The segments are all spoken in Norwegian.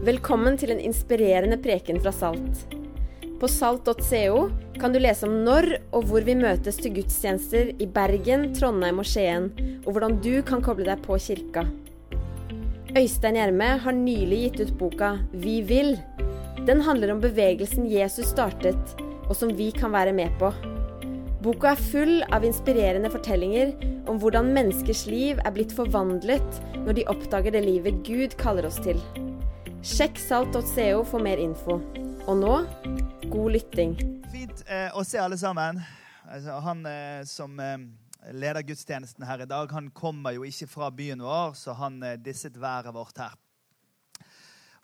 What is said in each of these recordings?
Velkommen til en inspirerende preken fra Salt. På salt.co kan du lese om når og hvor vi møtes til gudstjenester i Bergen, Trondheim og Skien, og hvordan du kan koble deg på kirka. Øystein Gjerme har nylig gitt ut boka Vi vil. Den handler om bevegelsen Jesus startet, og som vi kan være med på. Boka er full av inspirerende fortellinger om hvordan menneskers liv er blitt forvandlet når de oppdager det livet Gud kaller oss til. Sjekk salt.co for mer info. Og nå god lytting. Fint eh, å se alle sammen. Altså, han eh, som eh, leder gudstjenesten her i dag, han kommer jo ikke fra byen vår, så han eh, disset været vårt her.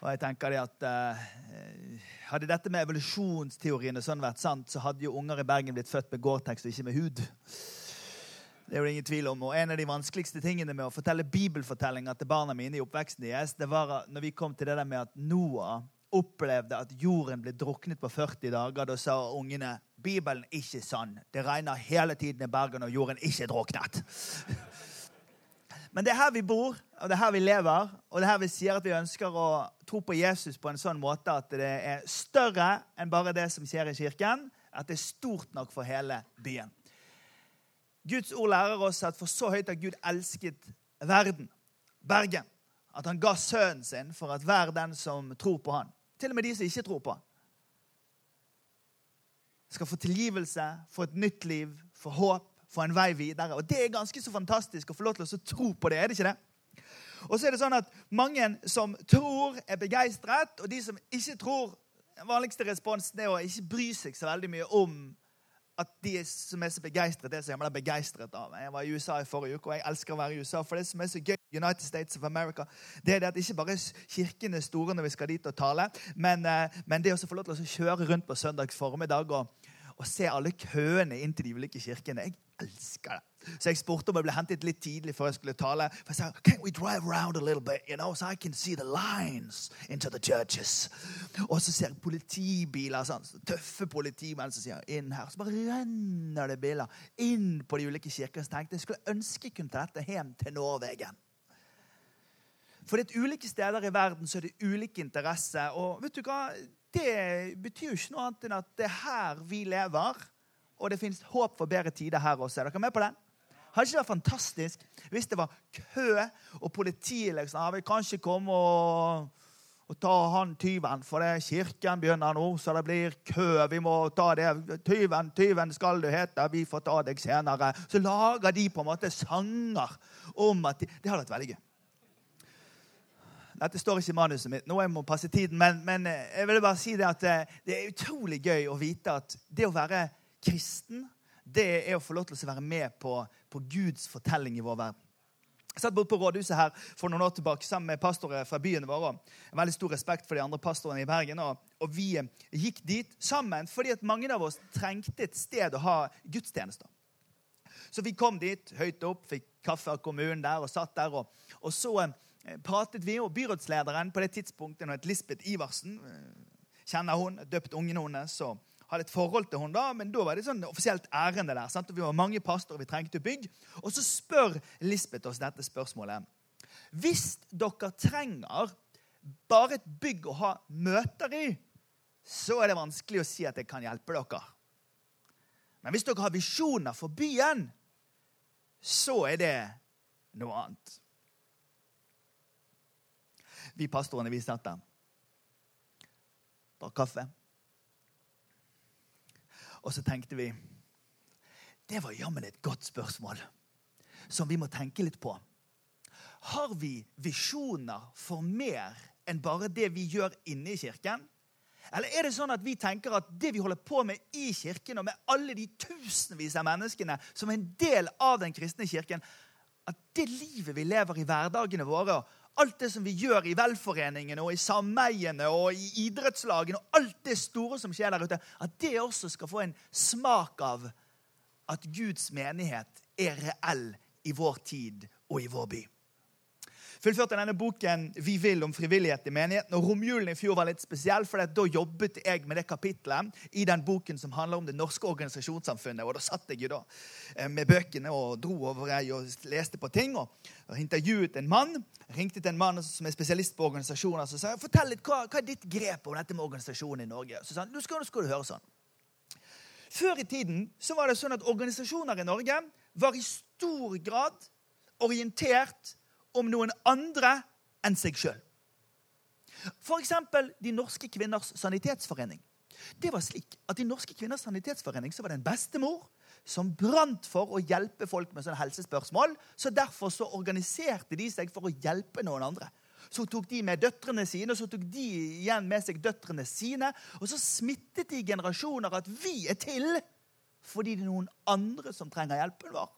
Og jeg tenker det at eh, Hadde dette med evolusjonsteoriene sånn vært sant, så hadde jo unger i Bergen blitt født med Gore-Tex og ikke med hud. Det er jo ingen tvil om. Og En av de vanskeligste tingene med å fortelle bibelfortellinger til barna mine i oppveksten deres, det var når vi kom til det der med at Noah opplevde at jorden ble druknet på 40 dager. Da sa ungene Bibelen er ikke sann. Det regner hele tiden i Bergen, og jorden ikke er druknet. Men det er her vi bor, og det er her vi lever, og det er her vi sier at vi ønsker å tro på Jesus på en sånn måte at det er større enn bare det som skjer i kirken. At det er stort nok for hele byen. Guds ord lærer oss at for så høyt har Gud elsket verden, Bergen, at han ga sønnen sin for at hver den som tror på han, til og med de som ikke tror på han, skal få tilgivelse, få et nytt liv, få håp, få en vei videre. Og Det er ganske så fantastisk å få lov til å tro på det. er det ikke det? Og så er det sånn at Mange som tror, er begeistret, og de som ikke tror Den vanligste responsen er å ikke bry seg så veldig mye om at de som er så begeistret, det som jeg ble begeistret av. Jeg var i USA i forrige uke, og jeg elsker å være i USA. For det som er så gøy United States of America, det er det at ikke bare kirken er store når vi skal dit og tale, men, eh, men det å få lov til å kjøre rundt på søndags formiddag og, og se alle køene inn til de ulike kirkene. Jeg elsker det. Så jeg spurte om jeg ble hentet litt tidlig før jeg skulle tale. For jeg sa, Can't we drive around a little bit, you know, so I can see the lines into the churches? Og så ser jeg politibiler, sånn, tøffe politimenn som sier inn her. Så bare renner det biler inn på de ulike kirkene. Så tenkte jeg skulle ønske jeg kunne ta dette hjem til Norvegen. For det er ulike steder i verden så er det ulike interesser. Og vet du hva? det betyr jo ikke noe annet enn at det er her vi lever, og det fins håp for bedre tider her også. Er dere med på den? Hadde ikke vært fantastisk hvis det var kø, og politiet liksom ah, kan kanskje komme og, og ta han tyven, for det kirken begynner nå, så det blir kø. Vi må ta det. Tyven, tyven skal du hete, vi får ta deg senere. Så lager de på en måte sanger om at de, Det hadde vært veldig gøy. Dette står ikke i manuset mitt, nå jeg må passe tiden, men, men eh, jeg vil bare si det at eh, det er utrolig gøy å vite at det å være kristen, det er å få lov til å være med på, på Guds fortelling i vår verden. Jeg satt bort på rådhuset her for noen år tilbake sammen med pastorer fra byen vår. Og veldig stor respekt for de andre pastorene i Bergen. Og, og vi eh, gikk dit sammen fordi at mange av oss trengte et sted å ha gudstjenester. Så vi kom dit høyt opp, fikk kaffe av kommunen der og satt der. Og, og så Eh, pratet vi, og byrådslederen på det tidspunktet, Lisbeth Iversen, eh, kjenner hun, døpt ungene hennes og hadde et forhold til hun da, men da var det sånn offisielt ærende der. Sant? Vi var mange pastorer, vi trengte bygg. Og så spør Lisbeth oss dette spørsmålet. Hvis dere trenger bare et bygg å ha møter i, så er det vanskelig å si at jeg kan hjelpe dere. Men hvis dere har visjoner for byen, så er det noe annet. Vi pastorene, vi satt der. Drakk kaffe. Og så tenkte vi Det var jammen et godt spørsmål som vi må tenke litt på. Har vi visjoner for mer enn bare det vi gjør inne i kirken? Eller er det sånn at vi tenker at det vi holder på med i kirken, og med alle de tusenvis av menneskene som er en del av den kristne kirken, at det livet vi lever i hverdagene våre, alt det som vi gjør i velforeningene og i sameiene og i idrettslagene, og alt det store som skjer der ute, at det også skal få en smak av at Guds menighet er reell i vår tid og i vår by. Fullførte denne boken Vi vil om frivillighet i menigheten. og Romjulen i fjor var litt spesiell, for da jobbet jeg med det kapitlet i den boken som handler om det norske organisasjonssamfunnet. og Da satt jeg jo da eh, med bøkene og dro over jeg og leste på ting. og, intervjuet en mann. Ringte til en mann som er spesialist på organisasjoner. Så sa jeg, fortell litt, hva, hva er ditt grep om dette med organisasjonen i Norge? Så sa han, nå skal, skal du høre sånn. Før i tiden så var det sånn at organisasjoner i Norge var i stor grad orientert om noen andre enn seg sjøl. F.eks. De norske kvinners sanitetsforening. Det var slik at I Norske kvinners sanitetsforening så var det en bestemor som brant for å hjelpe folk med sånne helsespørsmål. så Derfor så organiserte de seg for å hjelpe noen andre. Så tok de med døtrene sine, og så tok de igjen med seg døtrene sine. Og så smittet de generasjoner at vi er til fordi det er noen andre som trenger hjelpen vår.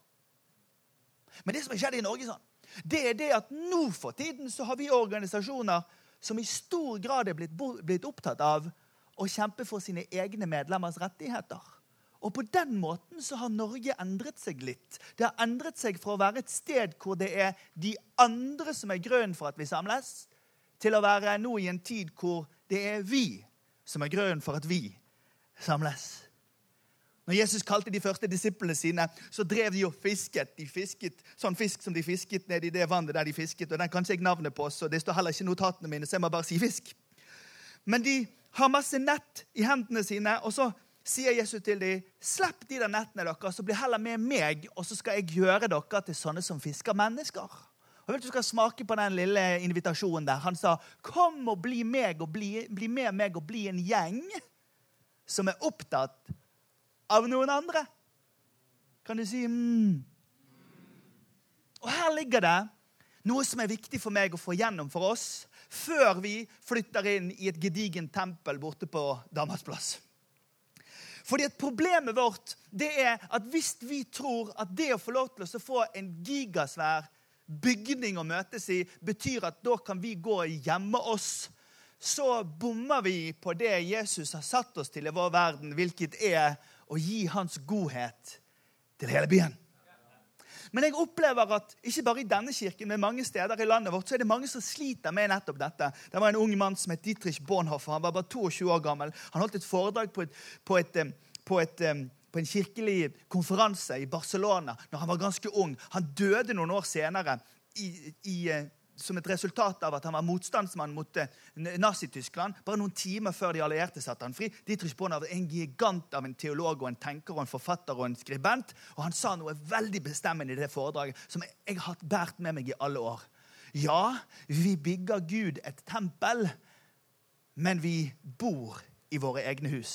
Men det som har skjedd i Norge, sånn, det er det at nå for tiden så har vi organisasjoner som i stor grad er blitt, blitt opptatt av å kjempe for sine egne medlemmers rettigheter. Og på den måten så har Norge endret seg litt. Det har endret seg fra å være et sted hvor det er de andre som er grunnen for at vi samles, til å være nå i en tid hvor det er vi som er grunnen for at vi samles. Når Jesus kalte de første disiplene sine, så drev de og fisket. De fisket sånn fisk som de fisket ned i det vannet der de fisket. og Den kan ikke jeg navnet på, så det står heller ikke i notatene mine, så jeg må bare si fisk. Men de har masse nett i hendene sine, og så sier Jesus til dem, 'Slipp de der nettene deres, så bli heller med meg, og så skal jeg gjøre dere til sånne som fisker mennesker.' Jeg vil Du skal smake på den lille invitasjonen der. Han sa, 'Kom og bli, meg, og bli, bli med meg og bli en gjeng som er opptatt av noen andre.' Kan du si mm. Og her ligger det noe som er viktig for meg å få gjennom for oss før vi flytter inn i et gedigent tempel borte på Damasplass. Fordi at Problemet vårt det er at hvis vi tror at det å få lov til å få en gigasvær bygning å møtes i, betyr at da kan vi gå og gjemme oss, så bommer vi på det Jesus har satt oss til i vår verden, hvilket er å gi hans godhet til hele byen. Men jeg opplever at ikke bare i denne kirken, men mange steder i landet vårt, så er det mange som sliter med nettopp dette. Det var en ung mann som het Dietrich Bonhoeffer. Han var bare 22 år gammel. Han holdt et foredrag på, et, på, et, på, et, på en kirkelig konferanse i Barcelona når han var ganske ung. Han døde noen år senere i, i eh, som et resultat av at han var motstandsmann mot eh, Nazi-Tyskland. Bare noen timer før de allierte satte han fri. Dietrich Bonhoeffer er en gigant av en teolog og en tenker og en forfatter og en skribent. Og han sa noe veldig bestemmende i det foredraget som jeg har båret med meg i alle år. Ja, vi bygger Gud et tempel, men vi bor i våre egne hus.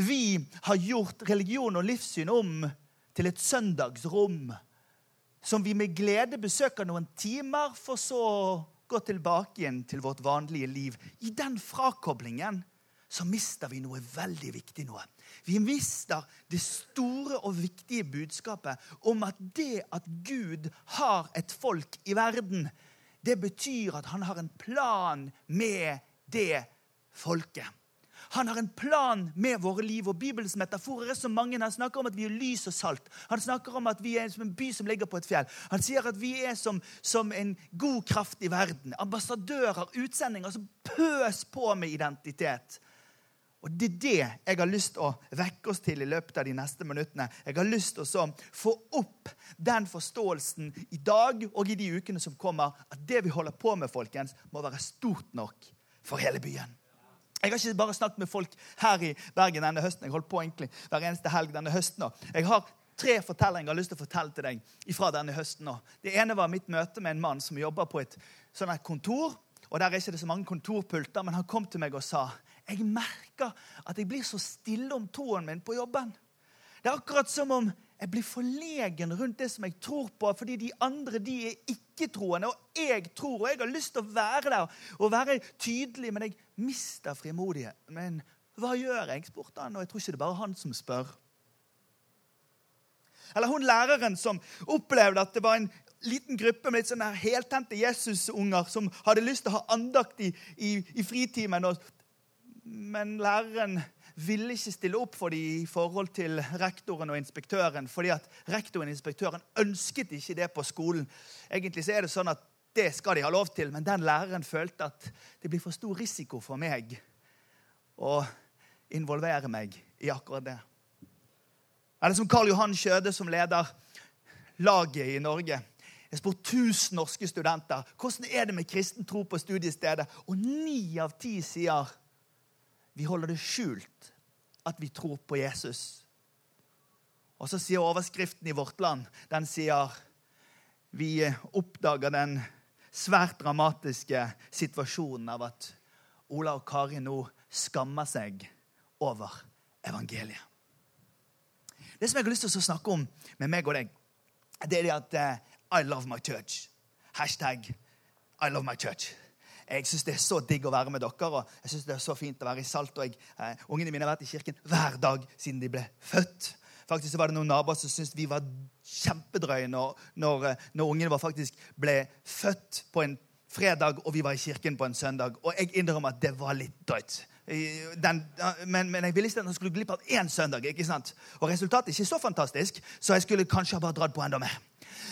Vi har gjort religion og livssyn om til et søndagsrom som vi med glede besøker noen timer, for så å gå tilbake igjen til vårt vanlige liv. I den frakoblingen så mister vi noe veldig viktig nå. Vi mister det store og viktige budskapet om at det at Gud har et folk i verden, det betyr at han har en plan med det folket. Han har en plan med våre liv. og Bibelens metaforer er så mange. Han snakker om at vi er lys og salt. Han snakker om at vi er som en by som ligger på et fjell. Han sier at vi er som, som en god kraft i verden. Ambassadører, utsendinger som pøs på med identitet. Og Det er det jeg har lyst til å vekke oss til i løpet av de neste minuttene. Jeg har lyst til å få opp den forståelsen i dag og i de ukene som kommer, at det vi holder på med, folkens, må være stort nok for hele byen. Jeg har ikke bare snakket med folk her i Bergen denne høsten. Jeg holdt på egentlig hver eneste helg denne høsten. Jeg har tre fortellinger jeg har lyst til å fortelle til deg fra denne høsten. Det ene var mitt møte med en mann som jobber på et sånt kontor. og Der er ikke det så mange kontorpulter, men han kom til meg og sa jeg merker at jeg blir så stille om troen min på jobben. Det er akkurat som om jeg blir forlegen rundt det som jeg tror på, fordi de andre de er ikke-troende, og jeg tror, og jeg har lyst til å være der og være tydelig, men jeg mister frimodighet. Men hva gjør jeg? spurte han, og jeg tror ikke det er bare han som spør. Eller hun læreren som opplevde at det var en liten gruppe med litt sånne heltente Jesus-unger som hadde lyst til å ha andakt i, i, i fritimen. Og, men læreren ville ikke stille opp for dem i forhold til rektoren og inspektøren, fordi at rektoren og inspektøren ønsket ikke det på skolen. Egentlig så er det sånn at det skal de ha lov til, men den læreren følte at det blir for stor risiko for meg å involvere meg i akkurat det. Eller som Karl Johan Kjøde, som leder laget i Norge. Jeg spurte 1000 norske studenter hvordan er det med kristen tro på studiestedet. Og ni av ti sier vi holder det skjult at vi tror på Jesus. Og så sier overskriften i Vårt Land den sier vi oppdager den svært dramatiske situasjonen av at Ola og Kari nå skammer seg over evangeliet. Det som jeg har lyst til å snakke om med meg og deg, det er det at uh, I love my church. Hashtag I love my church. Jeg syns det er så digg å være med dere, og jeg synes det er så fint å være i Salt. og jeg, uh, Ungene mine har vært i kirken hver dag siden de ble født. Faktisk var det noen naboer som syntes vi var kjempedrøye når, når, eh, når ungene faktisk ble født på en fredag, og vi var i kirken på en søndag. Og jeg innrømmer at det var litt drøyt. Den, men, men, jeg ville ikke at han skulle glipp av én søndag. ikke sant? Og resultatet er ikke så fantastisk, så jeg skulle kanskje ha bare dratt på enda mer.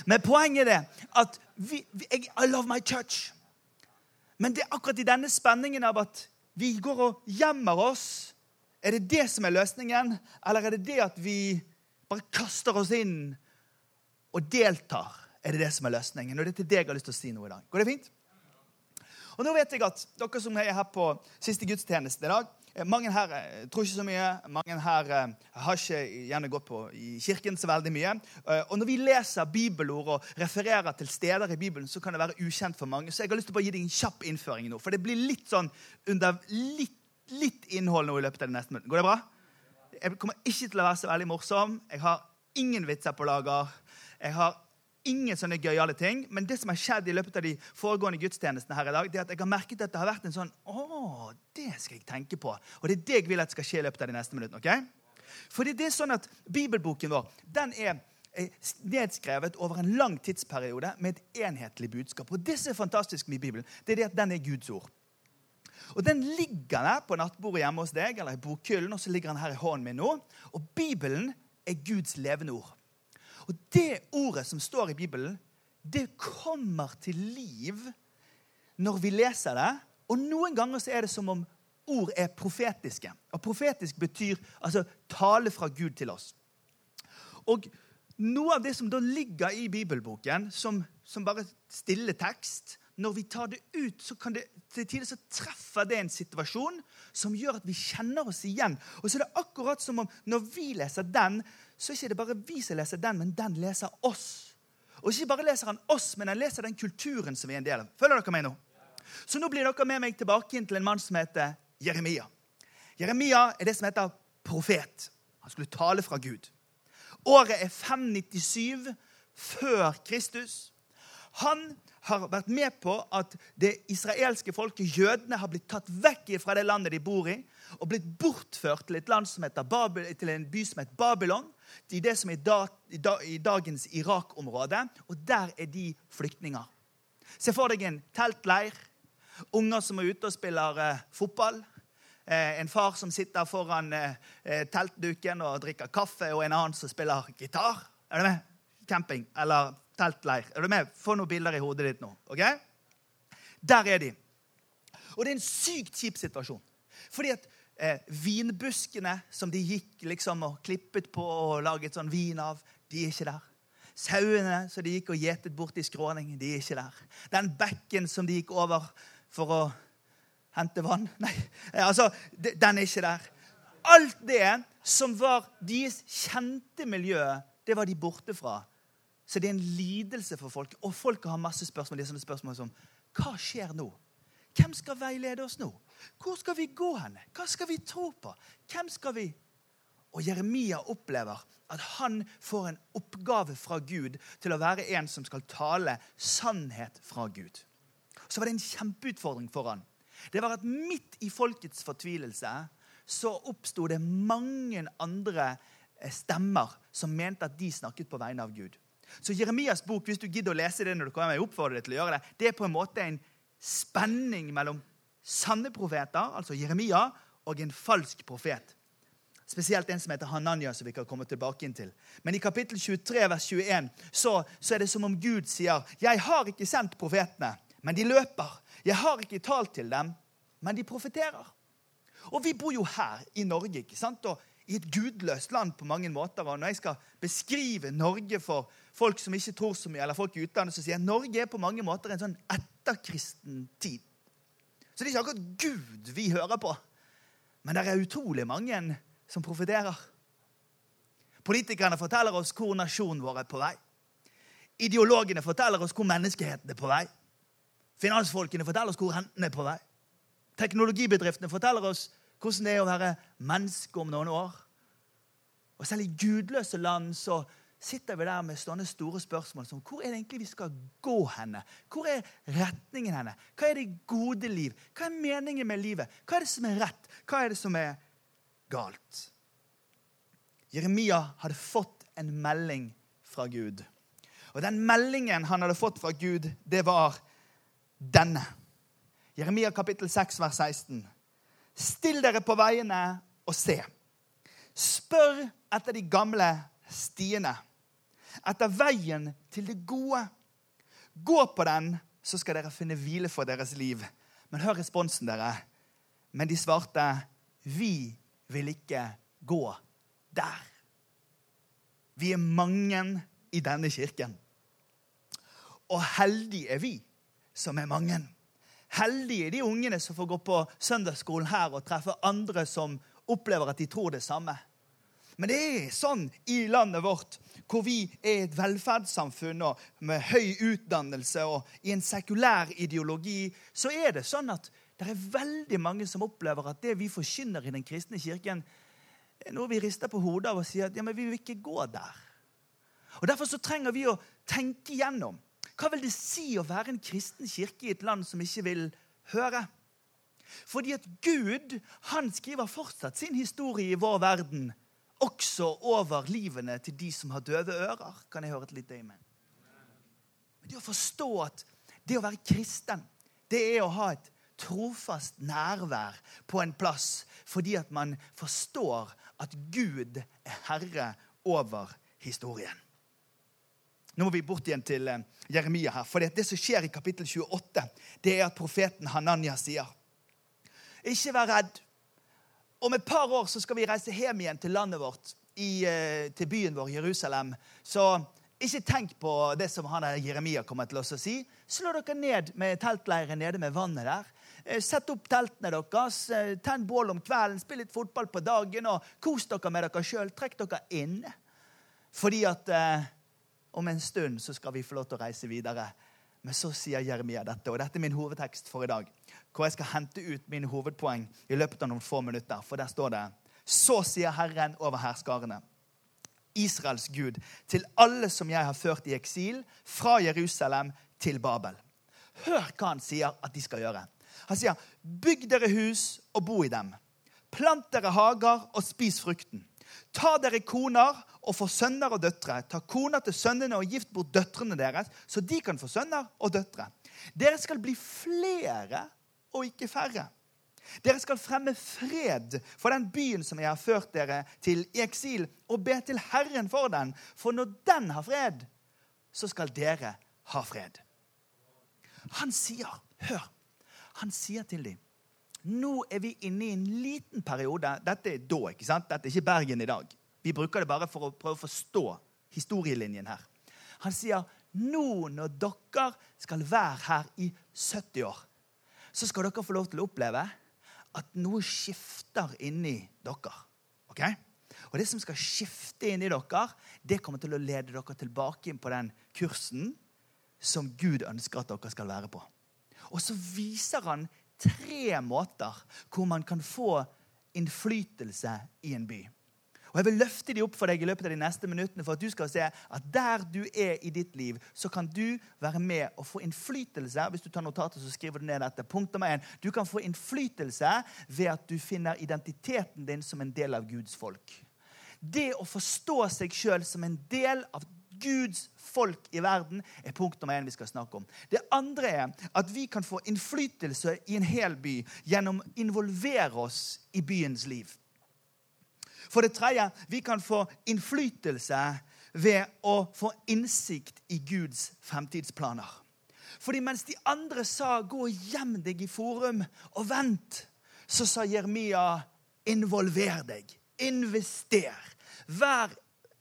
Men poenget er at vi, vi, jeg, I love my church. Men det er akkurat i denne spenningen av at vi går og gjemmer oss er det det som er løsningen, eller er det det at vi bare kaster oss inn og deltar? Er det det som er løsningen? Og det er til deg jeg har lyst til å si noe i dag. Går det fint? Og nå vet jeg at dere som er her på siste gudstjeneste i dag eh, Mange her eh, tror ikke så mye. Mange her eh, har ikke gjerne gått på i kirken så veldig mye. Og når vi leser bibelord og refererer til steder i Bibelen, så kan det være ukjent for mange. Så jeg har lyst til å gi deg en kjapp innføring nå. For det blir litt sånn under litt litt innhold nå i løpet av det neste minutt. Går det bra? Jeg kommer ikke til å være så veldig morsom. Jeg har ingen vitser på lager. Jeg har ingen sånne gøyale ting. Men det som har skjedd i løpet av de foregående gudstjenestene her i dag, det er at jeg har merket at det har vært en sånn Å, det skal jeg tenke på. Og det er det jeg vil at skal skje i løpet av de neste minuttene. ok? Fordi det er sånn at Bibelboken vår den er nedskrevet over en lang tidsperiode med et enhetlig budskap. Og det som er fantastisk med Bibelen, det er det at den er Guds ord. Og Den ligger der på nattbordet hjemme hos deg, eller i bokhyllen, og så ligger den her i hånden min nå. Og Bibelen er Guds levende ord. Og det ordet som står i Bibelen, det kommer til liv når vi leser det. Og noen ganger så er det som om ord er profetiske. Og profetisk betyr altså tale fra Gud til oss. Og noe av det som da ligger i bibelboken som, som bare stille tekst, når vi tar det ut, så kan det til tider så treffer det en situasjon som gjør at vi kjenner oss igjen. Og så er det akkurat som om når vi leser den, så er det ikke bare vi som leser den, men den leser oss. Og ikke bare leser han oss, men han leser den kulturen som vi er en del av. Følger dere meg nå? Så nå blir dere med meg tilbake inn til en mann som heter Jeremia. Jeremia er det som heter profet. Han skulle tale fra Gud. Året er 597 før Kristus. Han har vært med på at det israelske folket, jødene, har blitt tatt vekk fra det landet de bor i, og blitt bortført til, Babel, til en by som heter Babylon. til det som er i dagens Irak-område. Og der er de flyktninger. Se for deg en teltleir. Unger som er ute og spiller eh, fotball. Eh, en far som sitter foran eh, eh, teltduken og drikker kaffe, og en annen som spiller gitar. Er du med? Camping. Eller teltleir. Er du med? Få noen bilder i hodet ditt nå. ok? Der er de. Og det er en sykt kjip situasjon. Fordi at eh, vinbuskene som de gikk liksom og klippet på og laget sånn vin av, de er ikke der. Sauene som de gikk og gjetet bort i skråning, de er ikke der. Den bekken som de gikk over for å hente vann Nei, eh, altså, den er ikke der. Alt det som var deres kjente miljø, det var de borte fra. Så det er en lidelse for folk. Og folk har masse spørsmål. Det er sånne spørsmål som Hva skjer nå? Hvem skal veilede oss nå? Hvor skal vi gå hen? Hva skal vi tro på? Hvem skal vi Og Jeremia opplever at han får en oppgave fra Gud til å være en som skal tale sannhet fra Gud. Så var det en kjempeutfordring for han. Det var at midt i folkets fortvilelse så oppsto det mange andre stemmer som mente at de snakket på vegne av Gud. Så Jeremias bok hvis du gidder å lese det når du kommer, jeg oppfordrer deg til å gjøre det, det er på en måte en spenning mellom sanne profeter, altså Jeremia, og en falsk profet. Spesielt en som heter Hananya, som vi kan komme tilbake inn til. Men i kapittel 23, vers 21, så, så er det som om Gud sier, 'Jeg har ikke sendt profetene, men de løper.' 'Jeg har ikke talt til dem, men de profeterer.' Og vi bor jo her i Norge, ikke sant? Og i et gudløst land på mange måter. Og når jeg skal beskrive Norge for folk som ikke tror så mye, eller folk i utlandet, så sier jeg Norge er på mange måter en sånn etterkristen tid. Så det er ikke akkurat Gud vi hører på. Men det er utrolig mange som profeterer. Politikerne forteller oss hvor nasjonen vår er på vei. Ideologene forteller oss hvor menneskeheten er på vei. Finansfolkene forteller oss hvor renten er på vei. Teknologibedriftene forteller oss hvordan det er å være menneske om noen år. Og selv i gudløse land så sitter vi der med sånne store spørsmål som hvor er det egentlig vi skal gå henne? Hvor er retningen henne? Hva er det gode liv? Hva er meningen med livet? Hva er det som er rett? Hva er det som er galt? Jeremia hadde fått en melding fra Gud. Og den meldingen han hadde fått fra Gud, det var denne. Jeremia kapittel 6, vers 16. Still dere på veiene og se. Spør etter de gamle stiene, etter veien til det gode. Gå på den, så skal dere finne hvile for deres liv. Men hør responsen, dere. Men de svarte, vi vil ikke gå der. Vi er mange i denne kirken. Og heldige er vi som er mange. Heldige de ungene som får gå på søndagsskolen her og treffe andre som opplever at de tror det samme. Men det er sånn i landet vårt, hvor vi er et velferdssamfunn og med høy utdannelse og i en sekulær ideologi, så er det sånn at det er veldig mange som opplever at det vi forkynner i den kristne kirken, er noe vi rister på hodet av og sier at ja, men vi vil ikke gå der. Og Derfor så trenger vi å tenke igjennom hva vil det si å være en kristen kirke i et land som ikke vil høre? Fordi at Gud han skriver fortsatt sin historie i vår verden, også over livene til de som har døve ører. Kan jeg høre et lite amen? Men det å forstå at det å være kristen, det er å ha et trofast nærvær på en plass fordi at man forstår at Gud er herre over historien. Nå må vi bort igjen til eh, Jeremia her. For det som skjer i kapittel 28, det er at profeten Hananya sier Ikke vær redd. Om et par år så skal vi reise hjem igjen til landet vårt, i, eh, til byen vår, Jerusalem. Så ikke tenk på det som han Jeremia kommer til å si. Slå dere ned med teltleiren nede med vannet der. Eh, sett opp teltene deres, tenn bål om kvelden, spill litt fotball på dagen og kos dere med dere sjøl. Trekk dere inn. Fordi at eh, om en stund så skal vi få lov til å reise videre. Men så sier Jeremia dette, og dette er min hovedtekst for i dag. Hvor jeg skal hente ut mine hovedpoeng i løpet av noen få minutter. For der står det Så sier Herren over herskarene, Israels Gud, til alle som jeg har ført i eksil, fra Jerusalem til Babel. Hør hva han sier at de skal gjøre. Han sier, bygg dere hus og bo i dem. Plant dere hager og spis frukten. Ta dere koner og få sønner og døtre. Ta koner til sønnene og gift bort døtrene deres, så de kan få sønner og døtre. Dere skal bli flere og ikke færre. Dere skal fremme fred for den byen som jeg har ført dere til i eksil, og be til Herren for den. For når den har fred, så skal dere ha fred. Han sier, hør, han sier til dem nå er vi inne i en liten periode. Dette er da, ikke sant? Dette er ikke Bergen i dag. Vi bruker det bare for å prøve å forstå historielinjen her. Han sier nå når dere skal være her i 70 år, så skal dere få lov til å oppleve at noe skifter inni dere. Ok? Og Det som skal skifte inni dere, det kommer til å lede dere tilbake inn på den kursen som Gud ønsker at dere skal være på. Og så viser han tre måter hvor man kan få innflytelse i en by. Og Jeg vil løfte de opp for deg i løpet av de neste minuttene for at du skal se at der du er i ditt liv, så kan du være med og få innflytelse. Hvis du tar notater, så skriver du ned dette. Punkt nummer én. Du kan få innflytelse ved at du finner identiteten din som en del av Guds folk. Det å forstå seg sjøl som en del av Guds folk i verden, er punkt nummer én vi skal snakke om. Det andre er at vi kan få innflytelse i en hel by gjennom å involvere oss i byens liv. For det tredje, vi kan få innflytelse ved å få innsikt i Guds fremtidsplaner. Fordi mens de andre sa 'gå og gjem deg i forum og vent', så sa Jeremia 'involver deg'. Invester. Vær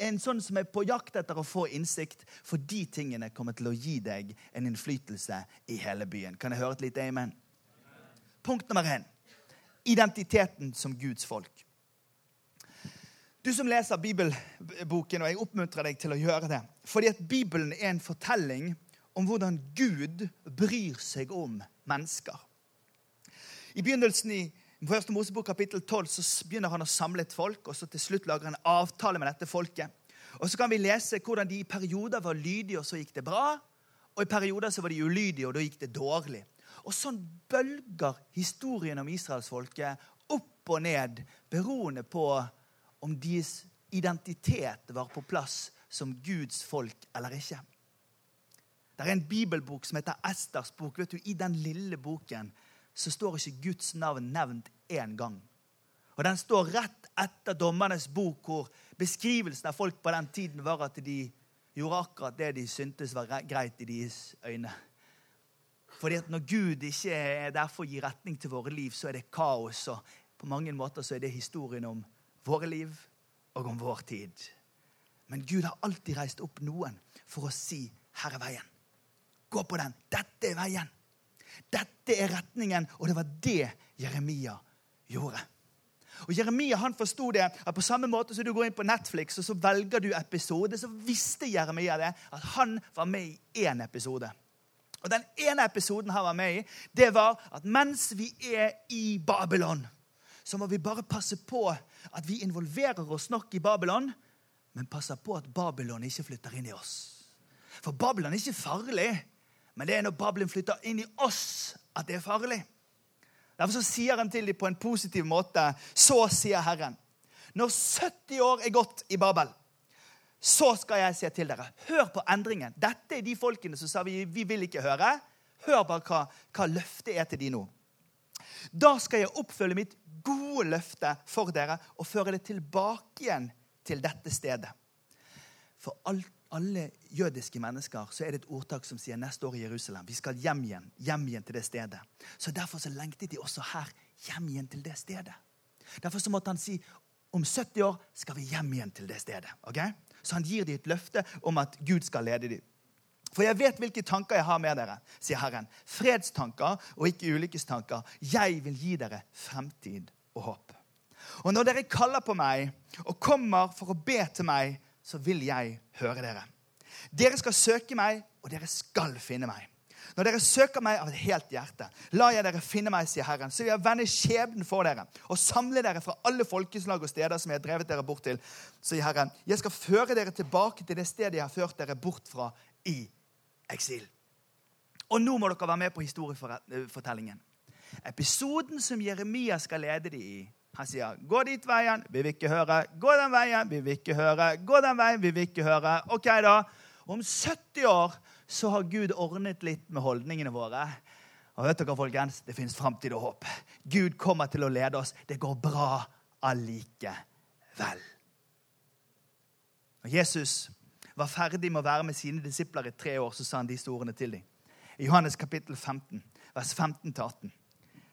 en sånn som er på jakt etter å få innsikt, for de tingene kommer til å gi deg en innflytelse i hele byen. Kan jeg høre et lite amen? Punkt nummer én identiteten som Guds folk. Du som leser bibelboken, og jeg oppmuntrer deg til å gjøre det. Fordi at Bibelen er en fortelling om hvordan Gud bryr seg om mennesker. I begynnelsen i første Mosebok kapittel 12 så begynner han å samle et folk, og så til slutt lager han en avtale med dette folket. Og Så kan vi lese hvordan de i perioder var lydige, og så gikk det bra. Og i perioder så var de ulydige, og da gikk det dårlig. Og sånn bølger historien om israelsfolket opp og ned, beroende på om deres identitet var på plass som Guds folk eller ikke. Det er en bibelbok som heter Esters bok. Vet du, I den lille boken så står ikke Guds navn nevnt én gang. Og Den står rett etter dommernes bok, hvor beskrivelsen av folk på den tiden var at de gjorde akkurat det de syntes var greit i deres øyne. Fordi at Når Gud ikke er der for å gi retning til våre liv, så er det kaos. Og på mange måter så er det historien om våre liv og om vår tid. Men Gud har alltid reist opp noen for å si 'Her er veien'. Gå på den. Dette er veien. Dette er retningen. Og det var det Jeremia gjorde. Og Jeremia han forsto det at på samme måte som du går inn på Netflix og så velger du episode, så visste Jeremia det at han var med i én episode. Og Den ene episoden han var med i, det var at mens vi er i Babylon, så må vi bare passe på at vi involverer oss nok i Babylon, men passer på at Babylon ikke flytter inn i oss. For Babylon er ikke farlig, men det er når Babelen flytter inn i oss, at det er farlig. Derfor så sier han til dem på en positiv måte. Så sier Herren. Når 70 år er gått i Babel, så skal jeg se til dere. Hør på endringen. Dette er de folkene som sa vi, vi vil ikke høre. Hør bare hva, hva løftet er til de nå. Da skal jeg oppfølge mitt gode løfte for dere og føre det tilbake igjen til dette stedet. For alt, alle jødiske mennesker så er det et ordtak som sier neste år i Jerusalem. Vi skal hjem igjen, hjem igjen til det stedet. Så Derfor så lengtet de også her hjem igjen til det stedet. Derfor så måtte han si om 70 år skal vi hjem igjen til det stedet. Okay? Så han gir dem et løfte om at Gud skal lede dem. For jeg vet hvilke tanker jeg har med dere, sier Herren. Fredstanker og ikke ulykkestanker. Jeg vil gi dere fremtid og håp. Og når dere kaller på meg og kommer for å be til meg, så vil jeg høre dere. Dere skal søke meg, og dere skal finne meg. Når dere søker meg av et helt hjerte, lar jeg dere finne meg, sier Herren. Så vil jeg vende skjebnen for dere og samle dere fra alle folkeslag og steder som jeg har drevet dere bort til, sier Herren. Jeg skal føre dere tilbake til det stedet jeg har ført dere bort fra i eksil. Og nå må dere være med på historiefortellingen. Episoden som Jeremia skal lede dem i. Han sier, 'Gå dit veien, vi vil ikke høre.' 'Gå den veien, vi vil ikke høre.' 'Gå den veien, vi vil ikke høre.' Ok, da. Om 70 år så har Gud ordnet litt med holdningene våre. Og vet dere, folkens, Det fins framtid og håp. Gud kommer til å lede oss. Det går bra allikevel. Når Jesus var ferdig med å være med sine disipler i tre år, så sa han disse ordene til dem. I Johannes kapittel 15, vers 15-18.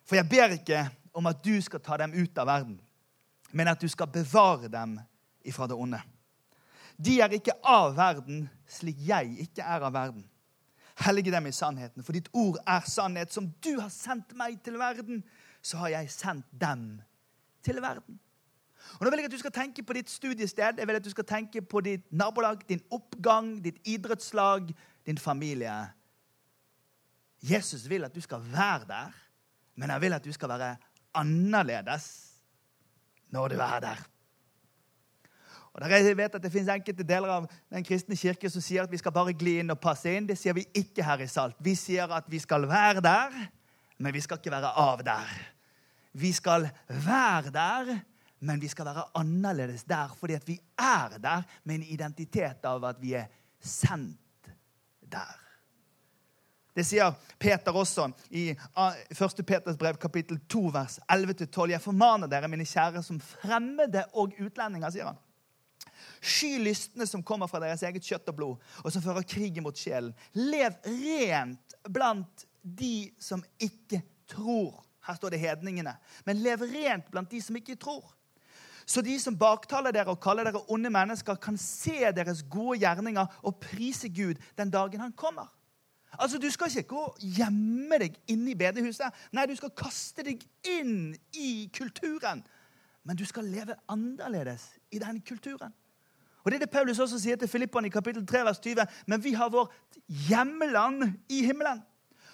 For jeg ber ikke om at du skal ta dem ut av verden, men at du skal bevare dem ifra det onde. De er ikke av verden, slik jeg ikke er av verden. Hellige dem i sannheten, for ditt ord er sannhet. Som du har sendt meg til verden, så har jeg sendt dem til verden. Og nå vil jeg at du skal tenke på ditt studiested, jeg vil at du skal tenke på ditt nabolag, din oppgang, ditt idrettslag, din familie. Jesus vil at du skal være der, men jeg vil at du skal være annerledes når du er der. Og Jeg vet at Det finnes enkelte deler av den kristne kirke som sier at vi skal bare gli inn og passe inn. Det sier vi ikke her i Salt. Vi sier at vi skal være der, men vi skal ikke være av der. Vi skal være der, men vi skal være annerledes der fordi at vi er der med en identitet av at vi er sendt der. Det sier Peter også i 1. Peters brev, kapittel 2, vers 11-12. Jeg formaner dere, mine kjære, som fremmede og utlendinger, sier han. Sky lystne som kommer fra deres eget kjøtt og blod, og som fører krig mot sjelen. Lev rent blant de som ikke tror. Her står det hedningene. Men lev rent blant de som ikke tror. Så de som baktaler dere og kaller dere onde mennesker, kan se deres gode gjerninger og prise Gud den dagen han kommer. Altså, Du skal ikke gå og gjemme deg inne i bedehuset. Nei, du skal kaste deg inn i kulturen. Men du skal leve annerledes i den kulturen. Og Det er det Paulus også sier til Filippene i kapittel 3, vers 20. Men vi har vårt hjemland i himmelen.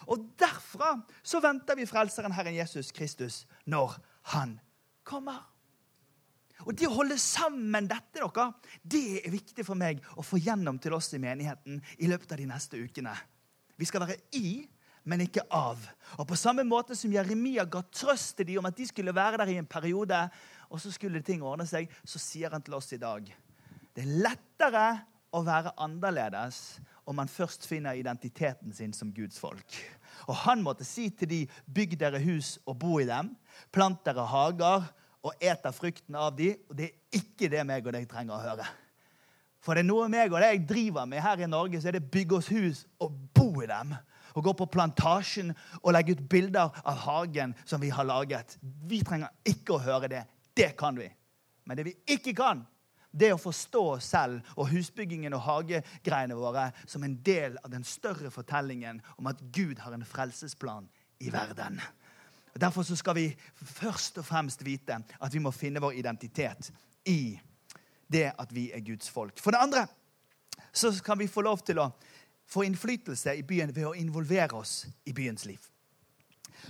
Og derfra så venter vi Frelseren Herren Jesus Kristus når Han kommer. Og Det å holde sammen dette dere, det er viktig for meg å få gjennom til oss i menigheten i løpet av de neste ukene. Vi skal være i, men ikke av. Og På samme måte som Jeremia ga trøst til dem om at de skulle være der i en periode, og så skulle ting ordne seg, så sier han til oss i dag det er lettere å være annerledes om man først finner identiteten sin som Guds folk. Og han måtte si til de, bygg dere hus og bo i dem. Plant dere hager og et av frukten av dem. Og det er ikke det meg og deg trenger å høre. For det er noe meg og det jeg driver med her i Norge, så er det bygge oss hus og bo i dem. Og gå på plantasjen og legge ut bilder av hagen som vi har laget. Vi trenger ikke å høre det. Det kan vi. Men det vi ikke kan, det er å forstå oss selv og husbyggingen og hagegreiene våre som en del av den større fortellingen om at Gud har en frelsesplan i verden. Derfor skal vi først og fremst vite at vi må finne vår identitet i det at vi er Guds folk. For det andre så kan vi få lov til å få innflytelse i byen ved å involvere oss i byens liv.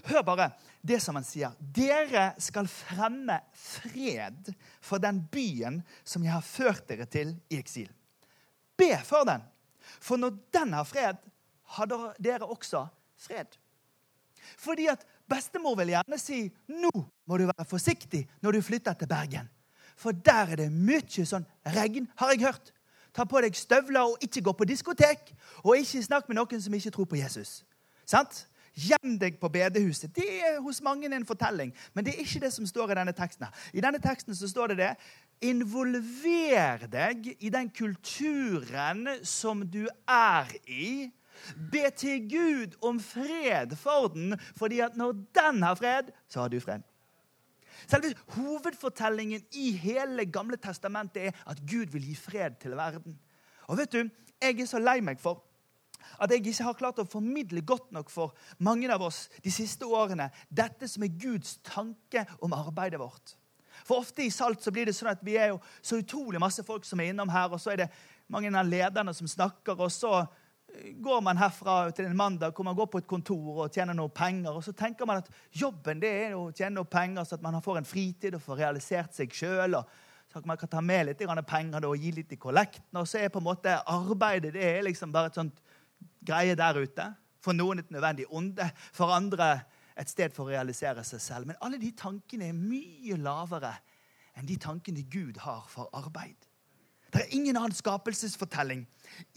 Hør bare det som han sier. Dere skal fremme fred for den byen som jeg har ført dere til i eksil. Be for den, for når den har fred, har dere også fred. Fordi at bestemor vil gjerne si nå må du være forsiktig når du flytter til Bergen. For der er det mye sånn regn, har jeg hørt. Ta på deg støvler og ikke gå på diskotek. Og ikke snakk med noen som ikke tror på Jesus. Sant? Gjem deg på bedehuset. Det er hos mange en fortelling, men det er ikke det som står i denne teksten. I denne teksten så står det det. Involver deg i den kulturen som du er i. Be til Gud om fred for den, fordi at når den har fred, så har du fred. Selve hovedfortellingen i hele Gamle testamentet er at Gud vil gi fred til verden. Og vet du, Jeg er så lei meg for at jeg ikke har klart å formidle godt nok for mange av oss de siste årene dette som er Guds tanke om arbeidet vårt. For ofte i Salt så blir det sånn at vi er jo så utrolig masse folk som er innom her, og så er det mange av lederne som snakker, og så går man herfra til en mandag hvor man går på et kontor og tjener noe penger. Og så tenker man at jobben det er å tjene noe penger så at man får en fritid og får realisert seg sjøl. Så man kan ta med litt penger og gi litt i kollekten. Og så er på en måte arbeidet det er liksom bare et sånt greie der ute. For noen et nødvendig onde, for andre et sted for å realisere seg selv. Men alle de tankene er mye lavere enn de tankene Gud har for arbeid. Det er ingen annen skapelsesfortelling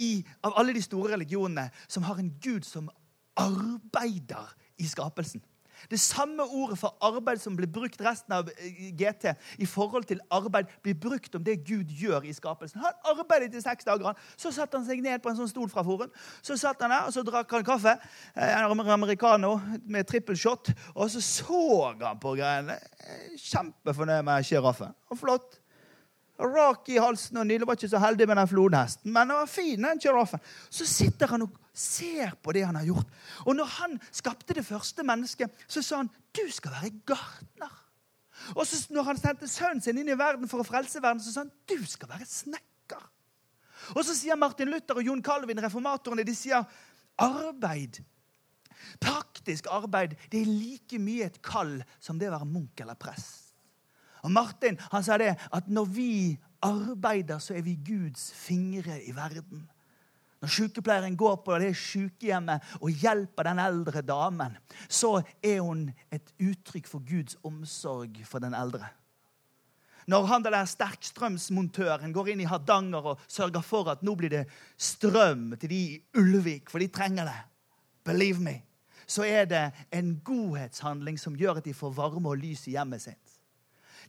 i, av alle de store religionene som har en Gud som arbeider i skapelsen. Det samme ordet for arbeid som blir brukt resten av eh, GT, i forhold til arbeid, blir brukt om det Gud gjør i skapelsen. Han arbeidet i seks dager. Så satte han seg ned på en sånn stol fra Forum. Så satt han der, og så drakk han kaffe. Eh, en americano med trippel shot. Og så så han på greiene. Eh, kjempefornøyd med sjiraffen. Flott. Rak i halsen og nydelig. Var ikke så heldig med den flodhesten, men den var fin, den sjiraffen. Så sitter han og ser på det han har gjort. Og når han skapte det første mennesket, så sa han du skal være gartner. Og så når han sendte sønnen sin inn i verden for å frelse verden, så sa han du skal være snekker. Og så sier Martin Luther og Jon Calvin, reformatorene, de sier arbeid. Praktisk arbeid det er like mye et kall som det å være munk eller prest. Og Martin han sa det at når vi arbeider, så er vi Guds fingre i verden. Når sykepleieren går på det sykehjemmet og hjelper den eldre damen, så er hun et uttrykk for Guds omsorg for den eldre. Når han der sterkstrømsmontøren går inn i Hardanger og sørger for at nå blir det strøm til de i Ulvik, for de trenger det. believe me, så er det en godhetshandling som gjør at de får varme og lys i hjemmet sitt.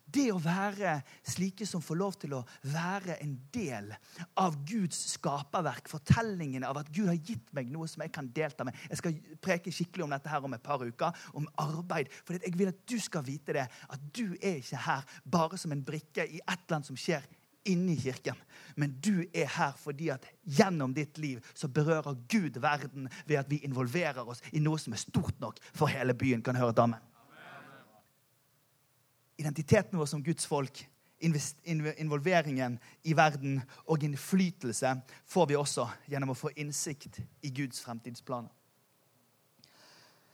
Det å være slike som får lov til å være en del av Guds skaperverk, fortellingen av at Gud har gitt meg noe som jeg kan delta med Jeg skal preke skikkelig om dette her om et par uker, om arbeid. For jeg vil at du skal vite det, at du er ikke her bare som en brikke i et eller annet som skjer inni kirken. Men du er her fordi at gjennom ditt liv så berører Gud verden ved at vi involverer oss i noe som er stort nok for hele byen. Kan høre damen identiteten vår som Guds folk, involveringen i verden og innflytelse får vi også gjennom å få innsikt i Guds fremtidsplaner.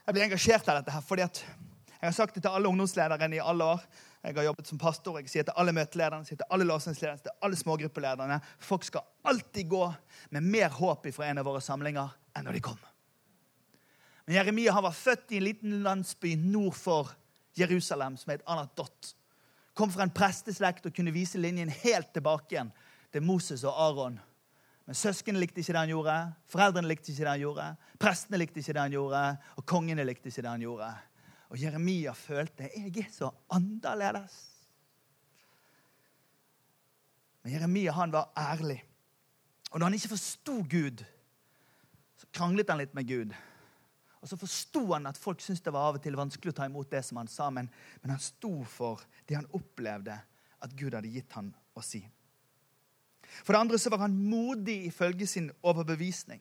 Jeg blir engasjert av dette her, fordi jeg har sagt det til alle ungdomslederne i alle år. Jeg har jobbet som pastor, jeg sier til alle møtelederne, sier til alle lovsangslederne, alle smågruppelederne. Folk skal alltid gå med mer håp fra en av våre samlinger enn når de kom. Men Jeremia han var født i en liten landsby nord for Jerusalem, som er et annet dott. Kom fra en presteslekt og kunne vise linjen helt tilbake igjen til Moses og Aron. Men søsknene likte ikke det han gjorde, foreldrene likte ikke det han gjorde, prestene likte ikke det han gjorde, og kongene likte ikke det han gjorde. Og Jeremia følte jeg er så annerledes. Men Jeremia han var ærlig. Og når han ikke forsto Gud, så kranglet han litt med Gud. Og så forsto han at folk syntes det var av og til vanskelig å ta imot det som han sa, men, men han sto for det han opplevde at Gud hadde gitt han å si. For det andre så var han modig ifølge sin overbevisning.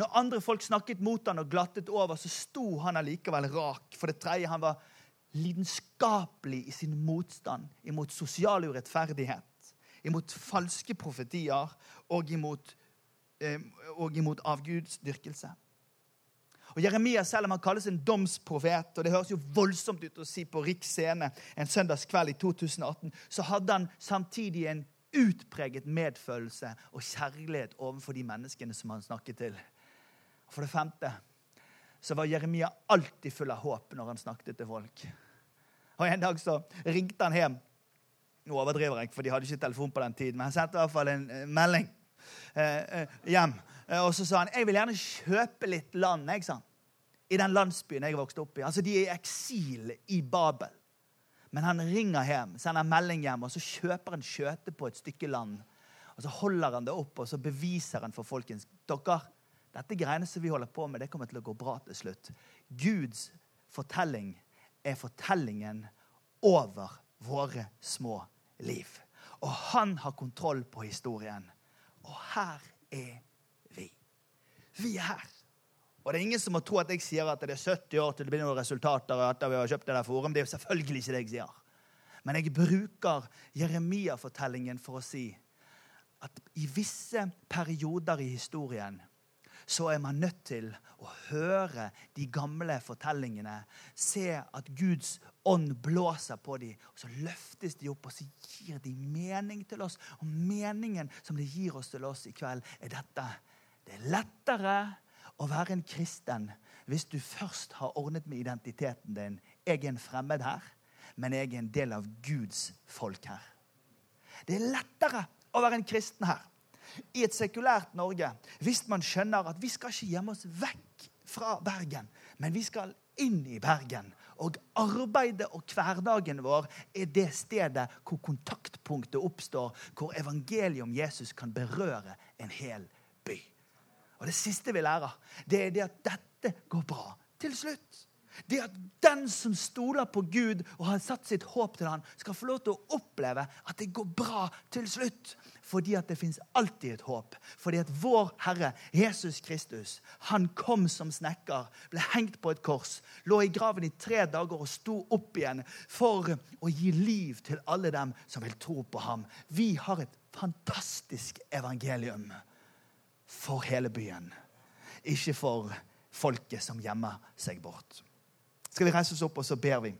Når andre folk snakket mot han og glattet over, så sto han allikevel rak. For det tredje, han var lidenskapelig i sin motstand imot sosial urettferdighet, imot falske profetier og imot, eh, og imot avgudsdyrkelse. Og Jeremia, selv om han kalles en domsprofet, og det høres jo voldsomt ut å si på Riks scene en søndagskveld i 2018, så hadde han samtidig en utpreget medfølelse og kjærlighet overfor de menneskene som han snakket til. For det femte så var Jeremia alltid full av håp når han snakket til folk. Og En dag så ringte han hjem. Nå overdriver jeg, for de hadde ikke telefon på den tiden, men han sendte i hvert fall en melding eh, eh, hjem og så sa han jeg vil gjerne kjøpe litt land jeg, sa. i den landsbyen jeg vokste opp i. Altså, De er i eksil i Babel. Men han ringer hjem, sender melding hjem, og så kjøper han skjøte på et stykke land. Og Så holder han det opp og så beviser han for folkens dere, dette greiene som vi holder på med, det kommer til å gå bra til slutt. Guds fortelling er fortellingen over våre små liv. Og han har kontroll på historien. Og her er vi er her. Og det er ingen som må tro at jeg sier at det er 70 år til det blir noen resultater. etter vi har kjøpt Det der forum. Det er selvfølgelig ikke det jeg sier. Men jeg bruker Jeremia-fortellingen for å si at i visse perioder i historien så er man nødt til å høre de gamle fortellingene. Se at Guds ånd blåser på dem, og så løftes de opp, og så gir de mening til oss. Og meningen som de gir oss til oss i kveld, er dette. Det er lettere å være en kristen hvis du først har ordnet med identiteten din. Jeg er en fremmed her, men jeg er en del av Guds folk her. Det er lettere å være en kristen her i et sekulært Norge hvis man skjønner at vi skal ikke gjemme oss vekk fra Bergen, men vi skal inn i Bergen. Og arbeidet og hverdagen vår er det stedet hvor kontaktpunktet oppstår, hvor evangeliet om Jesus kan berøre en hel by. Og det siste vi lærer, det er det at dette går bra til slutt. Det at den som stoler på Gud og har satt sitt håp til han, skal få lov til å oppleve at det går bra til slutt. Fordi at det fins alltid et håp. Fordi at vår Herre Jesus Kristus han kom som snekker, ble hengt på et kors, lå i graven i tre dager og sto opp igjen for å gi liv til alle dem som vil tro på ham. Vi har et fantastisk evangelium for hele byen, ikke for folket som gjemmer seg bort. Skal vi reise oss opp, og så ber vi?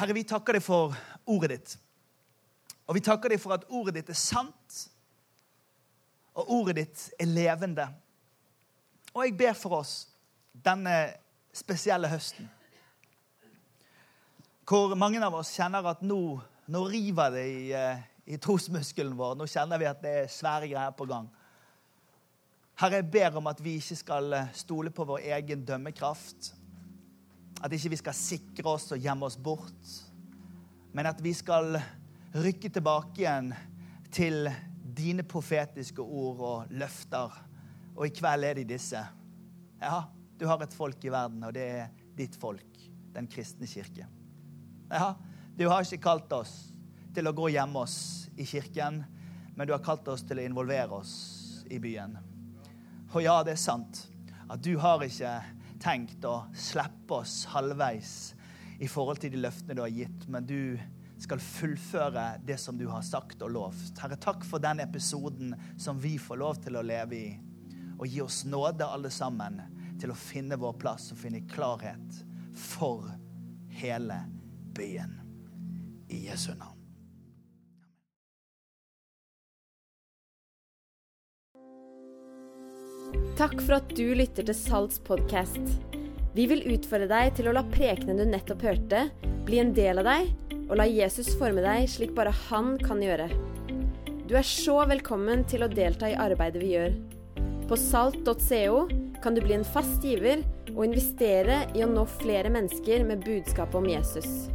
Herre, vi takker deg for ordet ditt. Og vi takker deg for at ordet ditt er sant, og ordet ditt er levende. Og jeg ber for oss denne spesielle høsten, hvor mange av oss kjenner at nå nå river det i, eh, i trosmuskelen vår. Nå kjenner vi at det er svære greier på gang. Herre, jeg ber om at vi ikke skal eh, stole på vår egen dømmekraft. At ikke vi skal sikre oss og gjemme oss bort. Men at vi skal rykke tilbake igjen til dine profetiske ord og løfter. Og i kveld er de disse. Ja, du har et folk i verden, og det er ditt folk, den kristne kirke. Ja, du har ikke kalt oss til å gå hjemme oss i kirken, men du har kalt oss til å involvere oss i byen. Og ja, det er sant at du har ikke tenkt å slippe oss halvveis i forhold til de løftene du har gitt, men du skal fullføre det som du har sagt og lovt. Herre, takk for den episoden som vi får lov til å leve i. Og gi oss nåde, alle sammen, til å finne vår plass og finne klarhet for hele byen. I Jesu navn. Takk for at du lytter til Salts podkast. Vi vil utfordre deg til å la prekenen du nettopp hørte, bli en del av deg, og la Jesus forme deg slik bare han kan gjøre. Du er så velkommen til å delta i arbeidet vi gjør. På salt.co kan du bli en fast giver og investere i å nå flere mennesker med budskapet om Jesus.